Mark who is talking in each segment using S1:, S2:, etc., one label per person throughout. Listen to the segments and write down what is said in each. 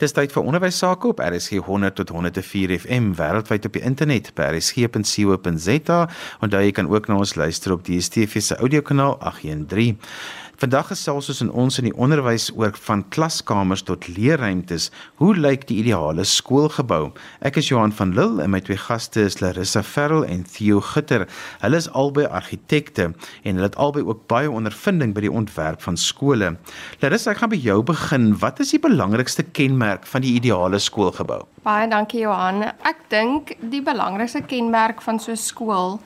S1: Dis tyd vir onderwys sake op RSG 100 tot 104 FM wêreldwyd op die internet by rsg.co.za. Onthou jy kan ook na ons luister op die DSTV se audiokanaal 813. Vandag gesels ons in ons in die onderwys oor van klaskamers tot leerruimtes. Hoe lyk die ideale skoolgebou? Ek is Johan van Lille en my twee gaste is Larissa Ferrell en Theo Gitter. Hulle is albei argitekte en hulle het albei ook baie ondervinding by die ontwerp van skole. Larissa, ek gaan by jou begin. Wat is die belangrikste kenmerk van die ideale skoolgebou?
S2: Baie dankie Johan. Ek dink die belangrikste kenmerk van so 'n skool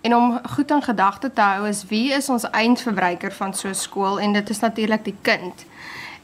S2: En om goed in gedagte te hou is wie is ons eindverbruiker van so 'n skool en dit is natuurlik die kind.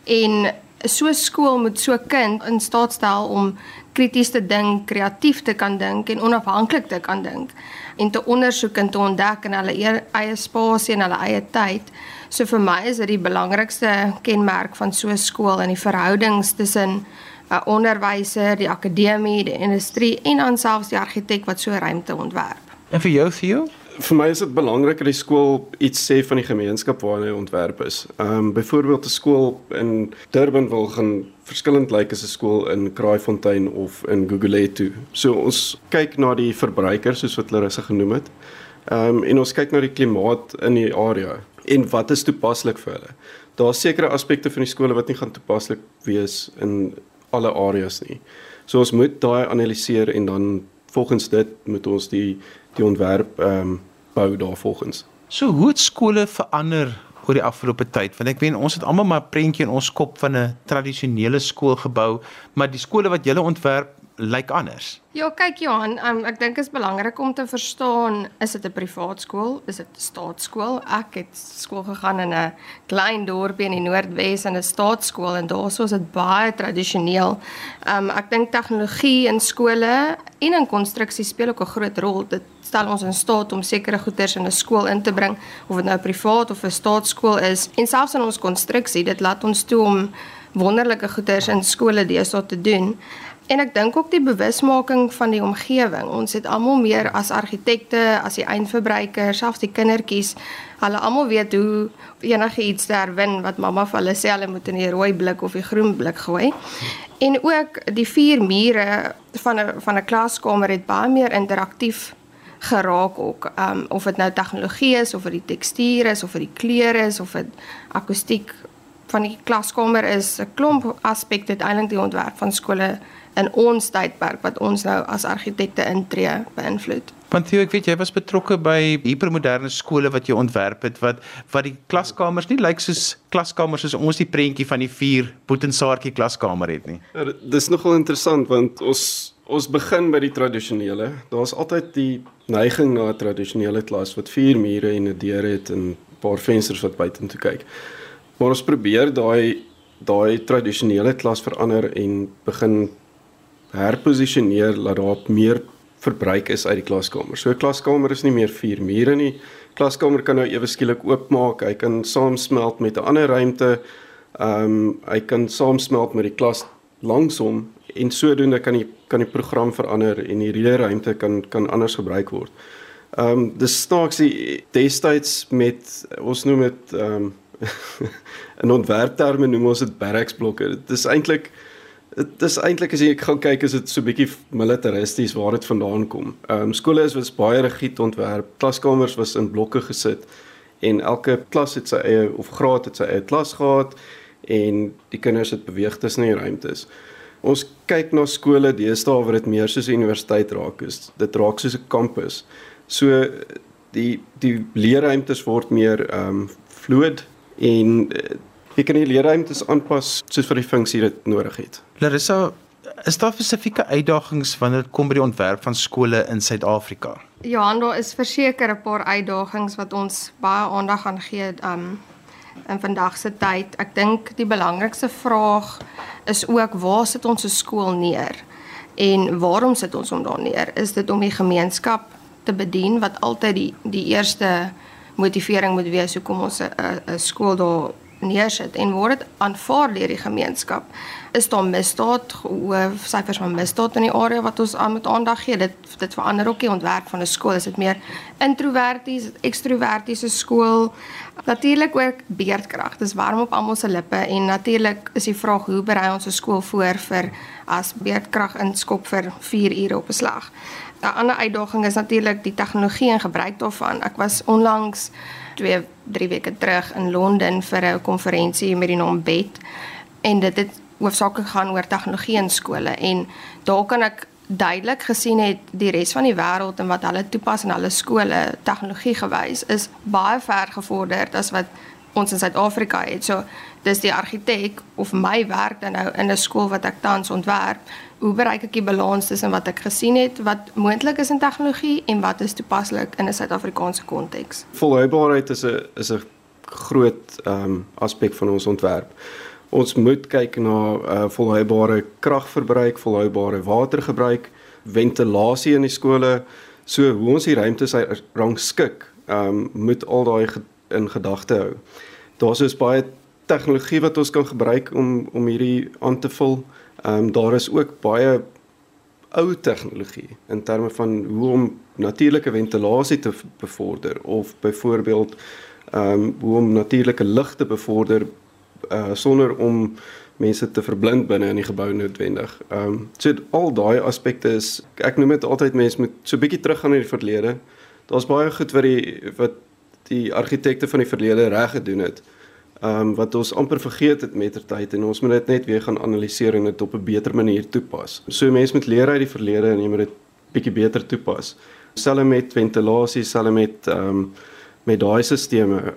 S2: En so 'n skool moet so 'n kind in staat stel om krities te dink, kreatief te kan dink en onafhanklik te kan dink en te ondersoek en te ontdek in hulle eie spasie en hulle eie tyd. So vir my is dit die belangrikste kenmerk van so 'n skool en die verhoudings tussen 'n onderwyser, die akademie, die industrie en dan selfs die argitek wat so 'n ruimte ontwerp.
S1: En vir jou Theo?
S3: Vir my is dit belangrik dat die skool iets sê van die gemeenskap waarna hy ontwerp is. Ehm um, byvoorbeeld 'n skool in Durban wil gaan verskillend lyk like as 'n skool in Kraaifontein of in Gugulethu. So ons kyk na die verbruikers soos wat Larissa genoem het. Ehm um, en ons kyk na die klimaat in die area en wat is toepaslik vir hulle. Daar's sekere aspekte van die skole wat nie gaan toepaslik wees in alle areas nie. So ons moet daai analiseer en dan volgens dit moet ons die die ontwerp ehm um, bou daarvolgens.
S1: So hoe het skole verander oor die afgelope tyd? Want ek weet ons het almal maar 'n prentjie in ons kop van 'n tradisionele skoolgebou, maar die skole wat julle ontwerp lyk anders.
S2: Ja, kyk Johan, um, ek dink dit is belangrik om te verstaan, is dit 'n privaat skool? Is dit 'n staatskool? Ek het skool gegaan in 'n klein dorpie in die Noordwes in 'n staatskool en daarso is dit baie tradisioneel. Um ek dink tegnologie in skole en in konstruksie speel ook 'n groot rol. Dit stel ons in staat om sekere goederes in 'n skool in te bring, of dit nou privaat of 'n staatskool is. En selfs in ons konstruksie, dit laat ons toe om wonderlike goederes in skole deesdae te doen. En ek dink ook die bewusmaking van die omgewing. Ons het almal meer as argitekte, as die eindverbruikers, selfs die kindertjies, hulle almal weet hoe enigiets herwin wat mamma vir hulle sê hulle moet in die rooi blik of die groen blik gooi. En ook die vier mure van 'n van 'n klaskamer het baie meer interaktief geraak ook. Um of dit nou tegnologie is of dit die tekstuur is of dit die kleure is of dit akoestiek van die klaskamer is 'n klomp aspekte uiteindelik die ontwerp van skole in ons tydperk wat ons nou as argitekte intree beïnvloed.
S1: Want Theo, ek weet jy was betrokke by hipermoderne skole wat jy ontwerp het wat wat die klaskamers nie lyk soos klaskamers soos ons die prentjie van die vier Boetensaartjie klaskamer het nie.
S3: Ja, dis nogal interessant want ons ons begin by die tradisionele. Daar's altyd die neiging na 'n tradisionele klas wat vier mure en 'n deur het en 'n paar vensters wat buitentoe kyk. Maar ons probeer daai daai tradisionele klas verander en begin herposisioneer dat daar meer verbruik is uit die klaskamer. So 'n klaskamer is nie meer vier mure nie. Klaskamer kan nou ewe skielik oopmaak. Hy kan saamsmelt met 'n ander ruimte. Ehm um, hy kan saamsmelt met die klas langsom en sodoende kan die kan die program verander en die leerruimte kan kan anders gebruik word. Ehm um, dis snaaks die destyds met ons noem dit ehm um, in ontwerpterme noem ons dit barracks blokke. Dit is eintlik Dit is eintlik as jy gaan kyk is dit so bietjie militaristies waar dit vandaan kom. Ehm um, skole is was baie rigied ontwerp. Klaskamers was in blokke gesit en elke klas het sy eie of graad het sy eie klas gehad en die kinders het beweeg tussen die ruimtes. Ons kyk na skole deesdae waar dit meer soos 'n universiteit raak is. Dit raak soos 'n kampus. So die die leerruimtes word meer ehm um, fluid en Jy kan die leerruimtes aanpas soos vir die funksie dit nodig het.
S1: Larissa, is daar spesifieke uitdagings wanneer dit kom by die ontwerp van skole in Suid-Afrika?
S2: Ja, daar is verseker 'n paar uitdagings wat ons baie aandag aan gee um in vandag se tyd. Ek dink die belangrikste vraag is ook waar sit ons 'n skool neer? En waarom sit ons hom daar neer? Is dit om die gemeenskap te bedien wat altyd die die eerste motivering moet wees hoekom ons 'n 'n skool daar neersit en word dit aanvaar deur die gemeenskap. Is daar misdaad, hoë syfers van misdaad in die area wat ons aan moet aandag gee? Dit dit verander ook die ontwerp van 'n skool. Is dit meer introverties, ekstrovertiese skool? Natuurlik ook beerdkrag. Dis warm op almal se lippe en natuurlik is die vraag hoe berei ons 'n skool voor vir as beerdkrag inskop vir 4 ure op 'n slag. 'n Ander uitdaging is natuurlik die tegnologie en gebruik daarvan. Ek was onlangs 2 3 weke terug in Londen vir 'n konferensie met die naam BET en dit het hoofsaaklik gaan oor tegnologie in skole en daar kan ek duidelik gesien het die res van die wêreld en wat hulle toepas in hulle skole tegnologie gewys is baie ver gevorderd as wat ons in Suid-Afrika het. So dis die argitek of my werk dan nou in 'n skool wat ek tans ontwerp. Hoe bereik ek die balans tussen wat ek gesien het wat moontlik is in tegnologie en wat is toepaslik in 'n Suid-Afrikaanse konteks?
S3: Volhoubaarheid is 'n is 'n groot ehm um, aspek van ons ontwerp. Ons moet kyk na uh, volhoubare kragverbruik, volhoubare watergebruik, ventilasie in die skole, so hoe ons die ruimtes rangskik, ehm um, moet al daai in gedagte hou. Daar's dus baie tegnologie wat ons kan gebruik om om hierdie aan te vul. Ehm um, daar is ook baie ou tegnologie in terme van hoe om natuurlike ventilasie te bevorder of byvoorbeeld ehm um, hoe om natuurlike lig te bevorder uh sonder om mense te verblind binne in die gebou noodwendig. Ehm um, so al daai aspekte is ek noem dit altyd mense moet so bietjie teruggaan in die verlede. Daar's baie goed wat die wat die argitekte van die verlede reg gedoen het. Ehm um, wat ons amper vergeet het met ter tyd en ons moet dit net weer gaan analiseer en dit op 'n beter manier toepas. So mense moet leer uit die verlede en jy moet dit bietjie beter toepas. Selfs met ventilasie, selfs met ehm um, met daai stelsels.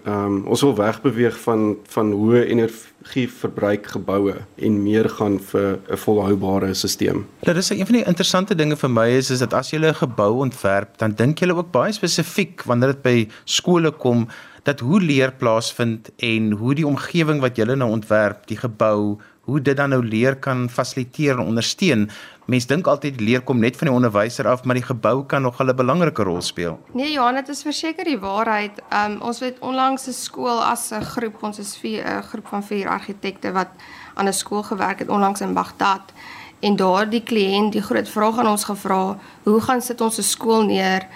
S3: Ehm um, ons wil wegbeweeg van van hoë energieverbruik geboue en meer gaan vir 'n volhoubare stelsel.
S1: Dit is een van die interessante dinge vir my is is dat as jy 'n gebou ontwerp, dan dink jy ook baie spesifiek wanneer dit by skole kom dat hoe leer plaasvind en hoe die omgewing wat jy nou ontwerp, die gebou, hoe dit dan nou leer kan fasiliteer en ondersteun. Mense dink altyd leer kom net van die onderwyser af, maar die gebou kan nog 'n belangrike rol speel.
S2: Nee, Johan, dit is verseker die waarheid. Um ons het onlangs 'n skool as 'n groep, ons is 'n groep van 4 argitekte wat aan 'n skool gewerk het onlangs in Baghdad. En daardie kliënt die groot vraag aan ons gevra, hoe gaan sit ons 'n skool neer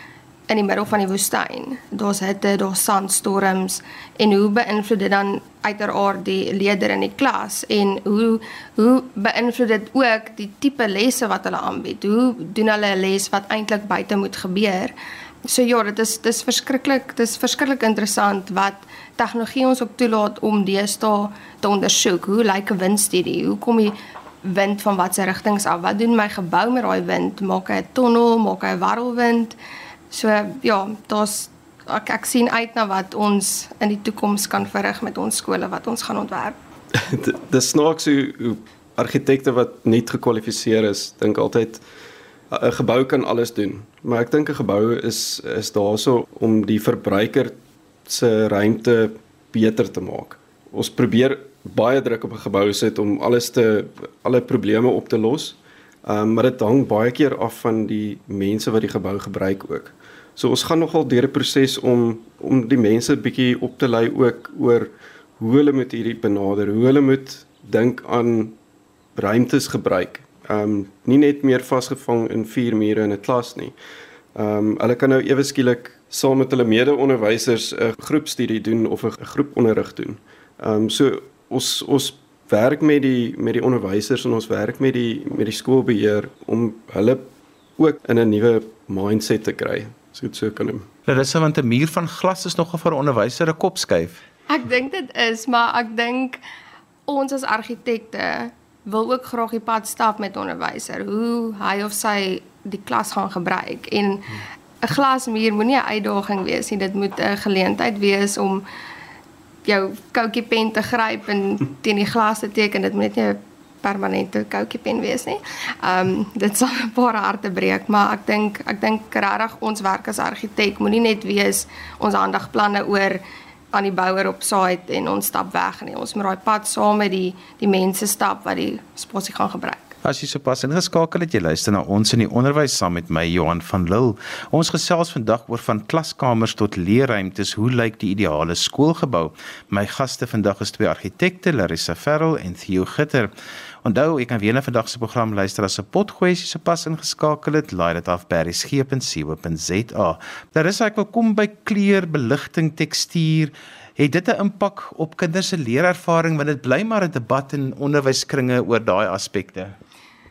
S2: in die middel van die woestyn. Daar's hitte, daar's sandstorms en hoe beïnvloed dit dan uiteraard die leerders in die klas en hoe hoe beïnvloed dit ook die tipe lesse wat hulle aanbied? Hoe doen hulle 'n les wat eintlik buite moet gebeur? So ja, dit is dis verskriklik, dis verskriklik interessant wat tegnologie ons ook toelaat om deesdae te ondersoek. Hoe lyk 'n windstudie? Hoe kom die wind van watter rigtings af? Wat doen my gebou met daai wind? Maak hy 'n tonnel, maak hy 'n warrelwind? So ja, daar's ek, ek sien uit na wat ons in die toekoms kan verrig met ons skole wat ons gaan ontwerp.
S3: Dis snaaks hoe argitekte wat nie gekwalifiseer is, dink altyd 'n gebou kan alles doen. Maar ek dink 'n gebou is is daarso om die verbruiker se ruimte beter te maak. Ons probeer baie druk op 'n gebou sit om alles te alle probleme op te los. Ehm um, maar dit hang baie keer af van die mense wat die gebou gebruik ook. So ons gaan nogal deur 'n proses om om die mense bietjie op te lei ook oor hoe hulle met hierdie benader, hoe hulle moet dink aan ruimtes gebruik. Ehm um, nie net meer vasgevang in vier mure in 'n klas nie. Ehm um, hulle kan nou ewe skielik saam met hulle mede-onderwysers 'n groepstudie doen of 'n groeponderrig doen. Ehm um, so ons ons werk met die met die onderwysers en ons werk met die met die skoolbeheer om hulle ook in 'n nuwe mindset te kry as ek dit so kan noem.
S1: Larissa want 'n muur van glas is nogal vir 'n onderwyser 'n kop skuif.
S2: Ek dink dit is, maar ek dink ons as argitekte wil ook graag die pad stap met onderwyser, hoe hy of sy die klas gaan gebruik en 'n glasmuur moenie 'n uitdaging wees nie, dit moet 'n geleentheid wees om jou koutjie pen te gryp en teen die glas te teken, dit moet net 'n permanente koutjie pen wees nie. Ehm um, dit sal 'n paar harte breek, maar ek dink ek dink regtig ons werk as argitek moenie net wees ons aandagplanne oor aan die bouer op site en ons stap weg nie. Ons moet daai pad saam met die die mense stap wat die spasie gaan gebruik.
S1: As jy sopas ingeskakel het, jy luister na ons in die onderwys saam met my Johan van Lille. Ons gesels vandag oor van klaskamers tot leerruimtes. Hoe lyk die ideale skoolgebou? My gaste vandag is twee argitekte, Larissa Ferrell en Theo Gitter. Onthou, jy kan weer na vandag se program luister as 'n potgoed as jy sopas ingeskakel het. Laai dit af by resgep.co.za. Larissa, ek wil kom by kleur, beligting, tekstuur het dit 'n impak op kinders se leerervaring want dit bly maar 'n debat in onderwyskringe oor daai aspekte.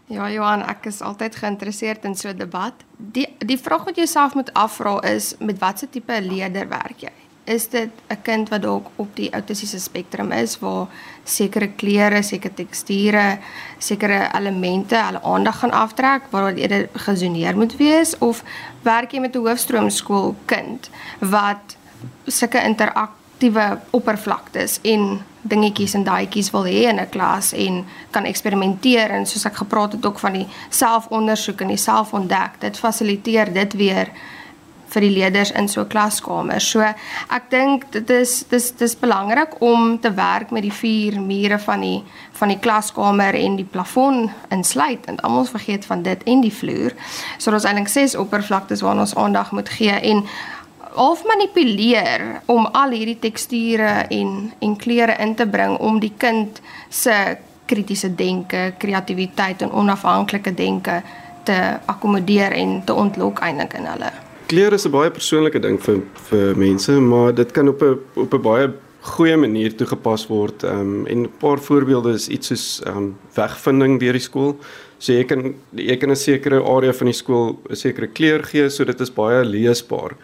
S2: Ja, Johan, ek is altyd geïnteresseerd in so 'n debat. Die die vraag wat jy jouself moet afvra is met watter tipe leerder werk jy? Is dit 'n kind wat dalk op die autistiese spektrum is waar sekere kleure, sekere teksture, sekere elemente hulle aandag gaan aftrek waar dit eerder gesoneer moet wees of werk jy met 'n hoofstroomskool kind wat sulke interaktiewe oppervlaktes en dingetjies en daadjies wil hê in 'n klas en kan eksperimenteer en soos ek gepraat het ook van die selfondersoek en die selfontdek dit fasiliteer dit weer vir die leerders in so 'n klaskamer. So ek dink dit is dis dis belangrik om te werk met die vier mure van die van die klaskamer en die plafon insluit en almal vergeet van dit en die vloer. So daar's eintlik ses oppervlaktes waarna ons aandag moet gee en half manipuleer om al hierdie teksture en en kleure in te bring om die kind se kritiese denke, kreatiwiteit en onafhanklike denke te akkommodeer en te ontlok eintlik in hulle.
S3: Kleur is 'n baie persoonlike ding vir vir mense, maar dit kan op 'n op 'n baie goeie manier toegepas word. Ehm um, en 'n paar voorbeelde is iets soos ehm um, wegvinding deur die skool. So jy kan jy kan 'n sekere area van die skool 'n sekere kleur gee, so dit is baie leesbaar.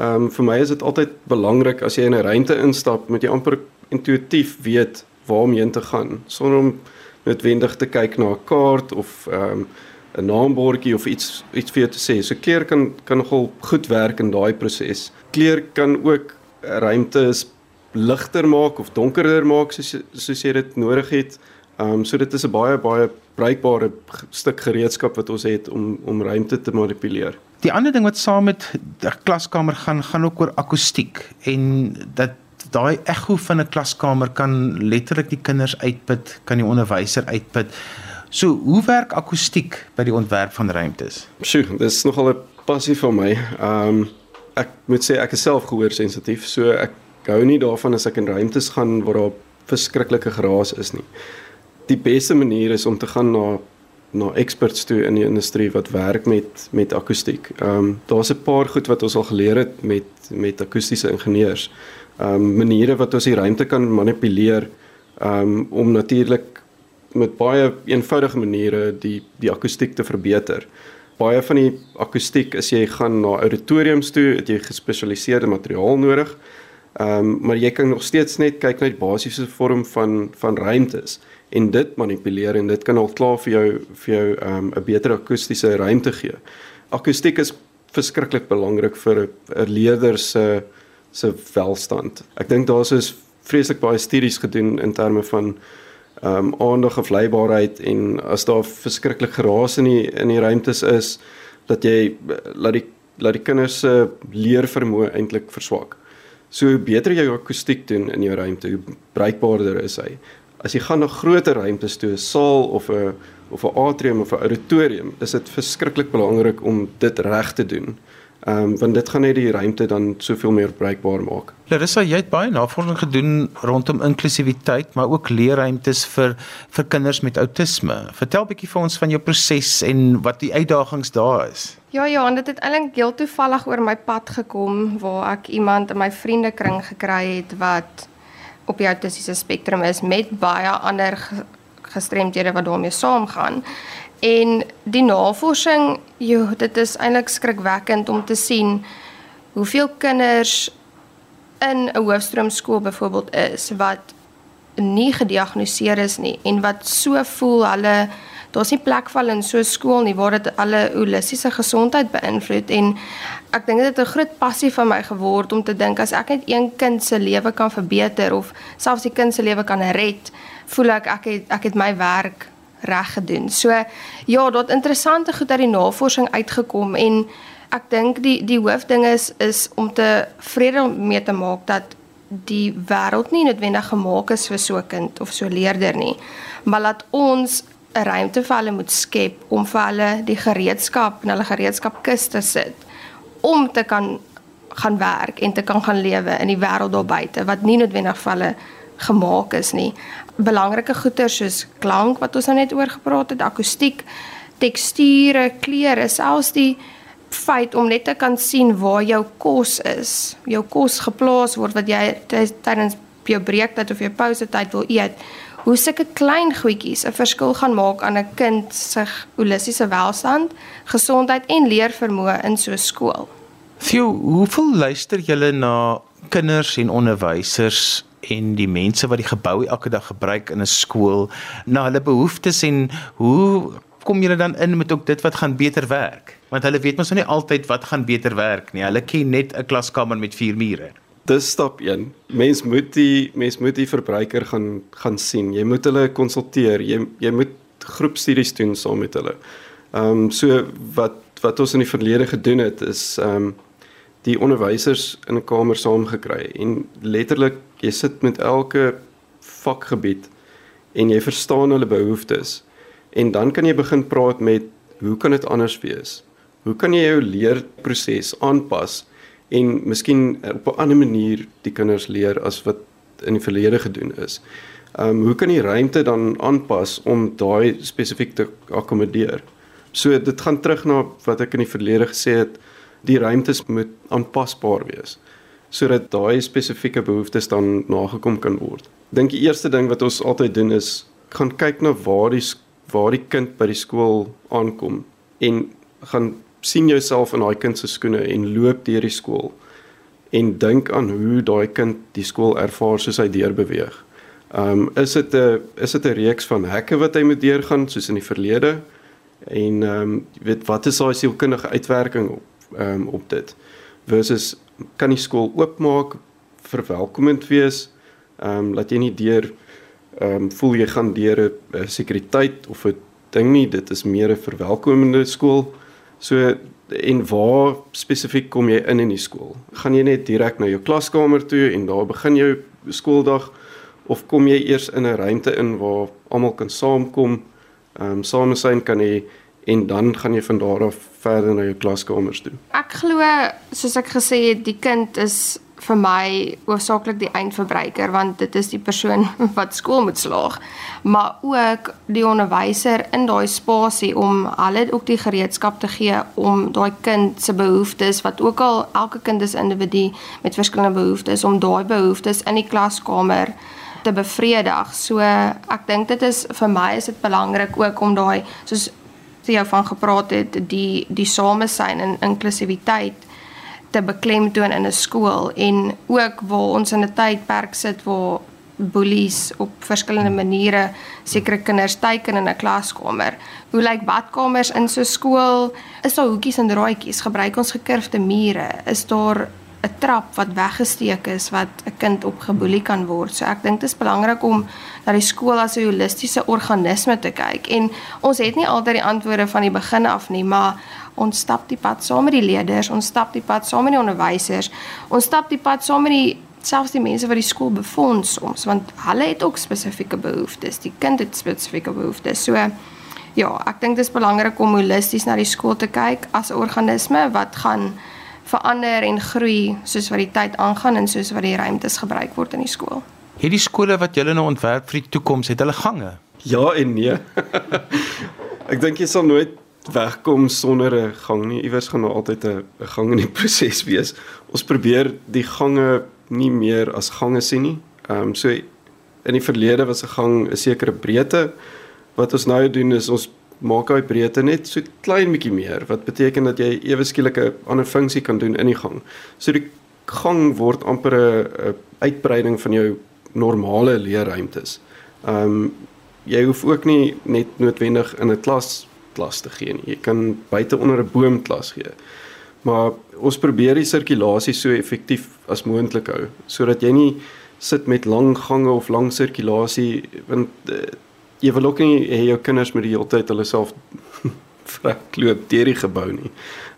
S3: Ehm um, vir my is dit altyd belangrik as jy in 'n ruimte instap, moet jy amper intuïtief weet waar om heen te gaan sonder om noodwendig te kyk na 'n kaart of ehm um, 'n naambordjie of iets iets vir jou te sê. So kleur kan kan nogal goed werk in daai proses. Kleur kan ook ruimtes ligter maak of donkerder maak soos soos jy dit nodig het. Ehm um, so dit is 'n baie baie bruikbare stuk gereedskap wat ons het om om ruimte te manipuleer.
S1: Die ander ding wat saam met die klaskamer gaan, gaan ook oor akoestiek en dat daai ekho van 'n klaskamer kan letterlik die kinders uitput, kan die onderwyser uitput. So, hoe werk akoestiek by die ontwerp van ruimtes?
S3: Sjoe, dis nogal 'n passie vir my. Ehm um, ek moet sê ek is self gehoor sensitief, so ek hou nie daarvan as ek in ruimtes gaan waar daar verskriklike geraas is nie die beste manier is om te gaan na na experts toe in die industrie wat werk met met akoestiek. Ehm um, daar's 'n paar goed wat ons al geleer het met met akoestiese ingenieurs. Ehm um, maniere wat ons die ruimte kan manipuleer ehm um, om natuurlik met baie eenvoudige maniere die die akoestiek te verbeter. Baie van die akoestiek as jy gaan na auditoriums toe, het jy gespesialiseerde materiaal nodig. Ehm um, maar jy kan nog steeds net kyk na die basiese vorm van van ruimtes en dit manipuleer en dit kan al klaar vir jou vir jou um, 'n beter akoestiese ruimte gee. Akoestiek is verskriklik belangrik vir 'n leerder se se welstand. Ek dink daar's is vreeslik baie studies gedoen in terme van ehm um, aandag of leibaarheid en as daar verskriklik geraas in die in die ruimtes is dat jy laat die laat die kinders se leervermoë eintlik verswak. So hoe beter jy akoestiek doen in jou ruimte, hoe bruikbaarder is hy as jy gaan na groter ruimtes toe, 'n saal of 'n of 'n atrium of 'n auditorium, is dit verskriklik belangrik om dit reg te doen. Ehm um, want dit gaan net die ruimte dan soveel meer bruikbaar maak.
S1: Larissa, jy het baie navorsing gedoen rondom inklusiwiteit, maar ook leerruimtes vir vir kinders met outisme. Vertel bietjie vir ons van jou proses en wat die uitdagings daar is.
S2: Ja, ja, dit het eintlik heel toevallig oor my pad gekom waar ek iemand in my vriendekring gekry het wat op die autistiese spektrum is met baie ander gestremdhede wat daarmee saamgaan. En die navorsing, jo, dit is eintlik skrikwekkend om te sien hoeveel kinders in 'n hoofstroomskool byvoorbeeld is wat nie gediagnoseer is nie en wat so voel hulle daar's nie plek vir hulle in so 'n skool nie waar dit alle holistiese gesondheid beïnvloed en ek dink dit het 'n groot passie van my geword om te dink as ek net een kind se lewe kan verbeter of selfs die kind se lewe kan red, voel ek ek het ek het my werk reg gedoen. So ja, daar't interessante goed uit die navorsing uitgekom en ek dink die die hoofding is is om te vrede mee te maak dat die wêreld nie noodwendig gemaak is vir so 'n kind of so leerder nie, maar laat ons 'n ruimte vir hulle moet skep om vir hulle die gereedskap en hulle gereedskapkis te sit om te kan gaan werk en te kan gaan lewe in die wêreld daar buite wat nie noodwendig vir hulle gemaak is nie. Belangrike goeder soos klank wat ons nou net oor gepraat het, akoestiek, teksture, kleure, selfs die feit om net te kan sien waar jou kos is, jou kos geplaas word wat jy tydens jou breektyd of jou pausetyd wil eet. Hoe sulke klein goedjies 'n verskil gaan maak aan 'n kind se holistiese welstand, gesondheid en leervermoë in so 'n skool.
S1: Theo, hoeveel luister julle na kinders en onderwysers en die mense wat die gebou elke dag gebruik in 'n skool na hulle behoeftes en hoe kom julle dan in met ook dit wat gaan beter werk? Want hulle weet mos nou nie altyd wat gaan beter werk nie. Hulle ken net 'n klaskamer met 4 mure.
S3: Dis stap 1. Mens moet die mens moet die verbruiker gaan gaan sien. Jy moet hulle konsulteer. Jy jy moet groepstudies doen saam met hulle. Ehm um, so wat wat ons in die verlede gedoen het is ehm um, die onderwysers in 'n kamer saamgekry en letterlik jy sit met elke vakgebied en jy verstaan hulle behoeftes en dan kan jy begin praat met hoe kan dit anders wees? Hoe kan jy jou leerproses aanpas en miskien op 'n ander manier die kinders leer as wat in die verlede gedoen is? Ehm um, hoe kan jy ruimte dan aanpas om daai spesifiek te akkommodeer? So dit gaan terug na wat ek in die verlede gesê het, die ruimtes moet aanpasbaar wees sodat daai spesifieke behoeftes dan nagekom kan word. Dink die eerste ding wat ons altyd doen is gaan kyk na waar die waar die kind by die skool aankom en gaan sien jouself in daai kind se skoene en loop deur die skool en dink aan hoe daai kind die skool ervaar soos hy deur beweeg. Ehm um, is dit 'n is dit 'n reeks van hekke wat hy moet deurgaan soos in die verlede en ehm um, weet wat is daai sielkundige uitwerking op ehm um, op dit versus kan die skool oopmaak verwelkomend wees ehm um, laat jy nie deur ehm um, voel jy gaan deur 'n sekuriteit of 'n ding nie dit is meer 'n verwelkomende skool. So en waar spesifiek kom jy in in die skool? Gaan jy net direk na jou klaskamer toe en daar begin jou skooldag of kom jy eers in 'n ruimte in waar almal kan saamkom ehm um, samesyn kan jy en dan gaan jy van daar af verder na jou klaskamers toe.
S2: Ek glo soos ek gesê het, die kind is vir my hoofsaaklik die eindverbruiker want dit is die persoon wat skool moet slaag maar ook die onderwyser in daai spasie om hulle ook die gereedskap te gee om daai kind se behoeftes wat ook al elke kind is individu met verskillende behoeftes om daai behoeftes in die klaskamer te bevredig. So ek dink dit is vir my is dit belangrik ook om daai soos te jou van gepraat het die die samesyn en inklusiwiteit te beklemtoon in 'n skool en ook waar ons in 'n tydperk sit waar bullies op verskillende maniere sekere kinders teiken in 'n klaskamer. Hoe lyk badkamers in so 'n skool? Is daar hoekies en raaitjies? Gebruik ons gekurfde mure? Is daar 'n trap wat weggesteek is wat 'n kind op geboelie kan word. So ek dink dit is belangrik om na die skool as 'n holistiese organisme te kyk. En ons het nie altyd die antwoorde van die begin af nie, maar ons stap die pad saam met die leerders, ons stap die pad saam met die onderwysers, ons stap die pad saam met die selfs die mense wat die skool befonds soms, want hulle het ook spesifieke behoeftes. Die kind het spesifieke behoeftes. So ja, ek dink dit is belangrik om holisties na die skool te kyk as 'n organisme wat gaan verander en groei soos wat die tyd aangaan en soos wat die ruimtes gebruik word in die skool.
S1: Hierdie skole wat julle nou ontwerp vir die toekoms, het hulle gange?
S3: Ja en nee. ek dink jy sal nooit wegkom sonder 'n gang nie. Iewers gaan daar nou altyd 'n gang in die proses wees. Ons probeer die gange nie meer as gange sien nie. Ehm um, so in die verlede was 'n gang 'n sekere breedte. Wat ons nou doen is ons maak hy breedte net so klein bietjie meer wat beteken dat jy ewe skielik 'n ander funksie kan doen in die gang. So die gang word amper 'n uitbreiding van jou normale leerruimtes. Ehm um, jy hoef ook nie net noodwendig in 'n klas klas te gee nie. Jy kan buite onder 'n boom klas gee. Maar ons probeer die sirkulasie so effektief as moontlik hou sodat jy nie sit met lang gange of lang sirkulasie want uh, jy wil ook nie hê jou kinders moet die hele tyd hulle self verkloop deur die gebou nie.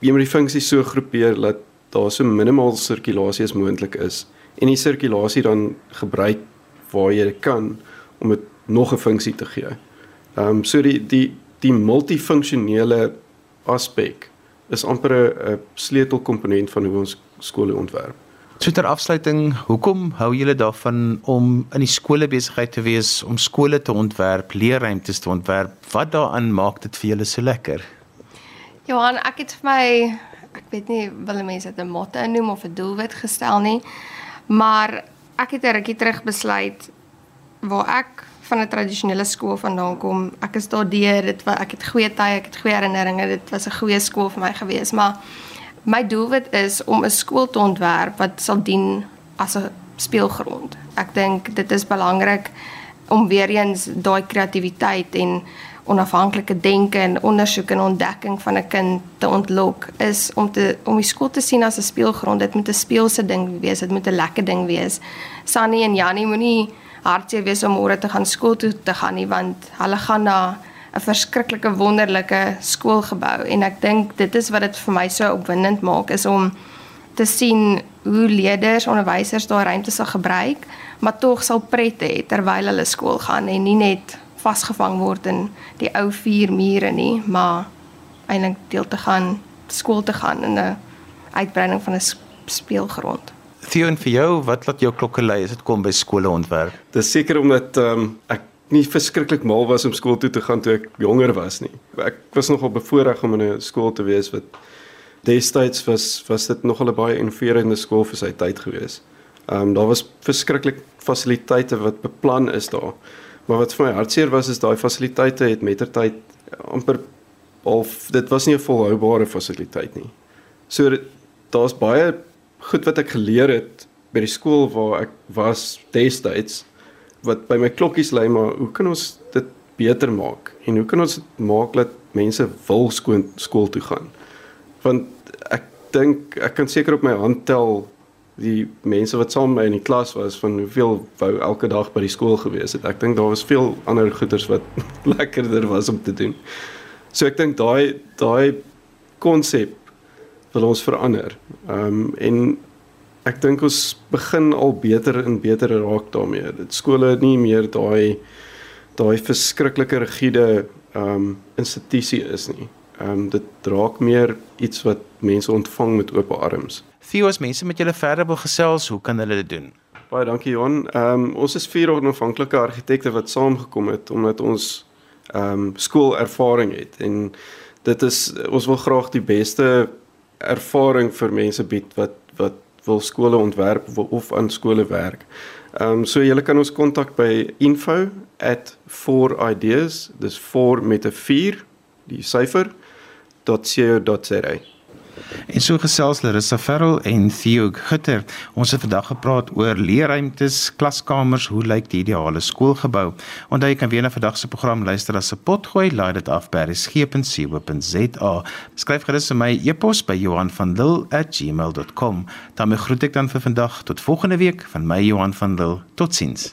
S3: Jy moet die funksies so groepeer dat daar so minimaal sirkulasie as moontlik is en die sirkulasie dan gebruik waar jy kan om dit nog 'n funksie te gee. Ehm um, so die die die multifunksionele aspek is amper 'n sleutelkomponent van hoe ons skole ontwerp.
S1: So ter afsluiting, hoekom hou julle daarvan om in die skole besigheid te wees, om skole te ontwerp, leerruimtes te ontwerp? Wat daaraan maak dit vir julle so lekker?
S2: Johan, ek het vir my ek weet nie wil mense dit 'n motto noem of 'n doelwit gestel nie, maar ek het 'n rukkie terug besluit waar ek van 'n tradisionele skool vandaan kom. Ek is daardeur, dit was ek het goeie tye, ek het goeie herinneringe. Dit was 'n goeie skool vir my gewees, maar my doelwit is om 'n skool te ontwerp wat sal dien as 'n speelgrond. Ek dink dit is belangrik om weer eens daai kreatiwiteit en onafhanklike denke en ondersoek en ontdekking van 'n kind te ontlok is om te om die skool te sien as 'n speelgrond. Dit moet 'n speelse ding wees, dit moet 'n lekker ding wees. Sunny en Jannie moenie hartseer wees om môre te gaan skool toe te gaan nie want hulle gaan na 'n verskriklike wonderlike skoolgebou en ek dink dit is wat dit vir my so opwindend maak is om te sien hoe leerders, onderwysers daai ruimte sal gebruik, maar tog sal pret hê terwyl hulle skool gaan en nie net vasgevang word in die ou vier mure nie, maar eintlik deel te gaan skool te gaan in 'n uitbreiding van 'n speelgrond.
S1: Theo en vir jou, wat laat jou klokke lui as dit kom by skole ontwerp?
S3: Dis seker omdat ehm um, ek nie verskriklik mal was om skool toe te gaan toe ek jonger was nie. Ek was nogal bevoorreg om in 'n skool te wees wat destyds was was dit nogal 'n baie innoverende skool vir sy tyd gewees. Ehm um, daar was verskriklik fasiliteite wat beplan is daar. Maar wat vir my hartseer was is daai fasiliteite het mettertyd amper of dit was nie 'n volhoubare fasiliteit nie. So daar's baie goed wat ek geleer het by die skool waar ek was destyds wat by my klokkies lê maar hoe kan ons dit beter maak en hoe kan ons dit maak dat mense wil skoon skool toe gaan want ek dink ek kan seker op my hand tel die mense wat saam met my in die klas was van hoeveel wou elke dag by die skool gewees het. Ek dink daar was veel ander goeders wat lekkerder was om te doen. So ek dink daai daai konsep wil ons verander. Ehm um, en ek dink ons begin al beter en beter raak daarmee. Dit skole nie meer daai daai verskriklike rigiede ehm um, institusie is nie. Ehm um, dit raak meer iets wat mense ontvang met oop arms.
S1: Theo, as mense met julle verder wil gesels, hoe kan hulle dit doen?
S3: Baie dankie Johan. Ehm um, ons is vier onafhanklike argitekte wat saamgekom het omdat ons ehm um, skoolervaring het en dit is ons wil graag die beste ervaring vir mense bied wat wat wil skole ontwerp of aan skole werk. Ehm um, so julle kan ons kontak by info@4ideas, dis 4 met 'n 4, die syfer .co.za.
S1: En so gesels Larissa Ferrell en Theo Gutter. Ons het vandag gepraat oor leerruimtes, klaskamers, hoe lyk die ideale skoolgebou? Onthou jy kan weer na vandag se program luister as 'n potgooi, laai dit af by resgep.co.za. Skryf gerus vir my e-pos by Johan van Lille@gmail.com. Dan groet ek dan vir vandag tot volgende week van my Johan van Lille. Totsiens.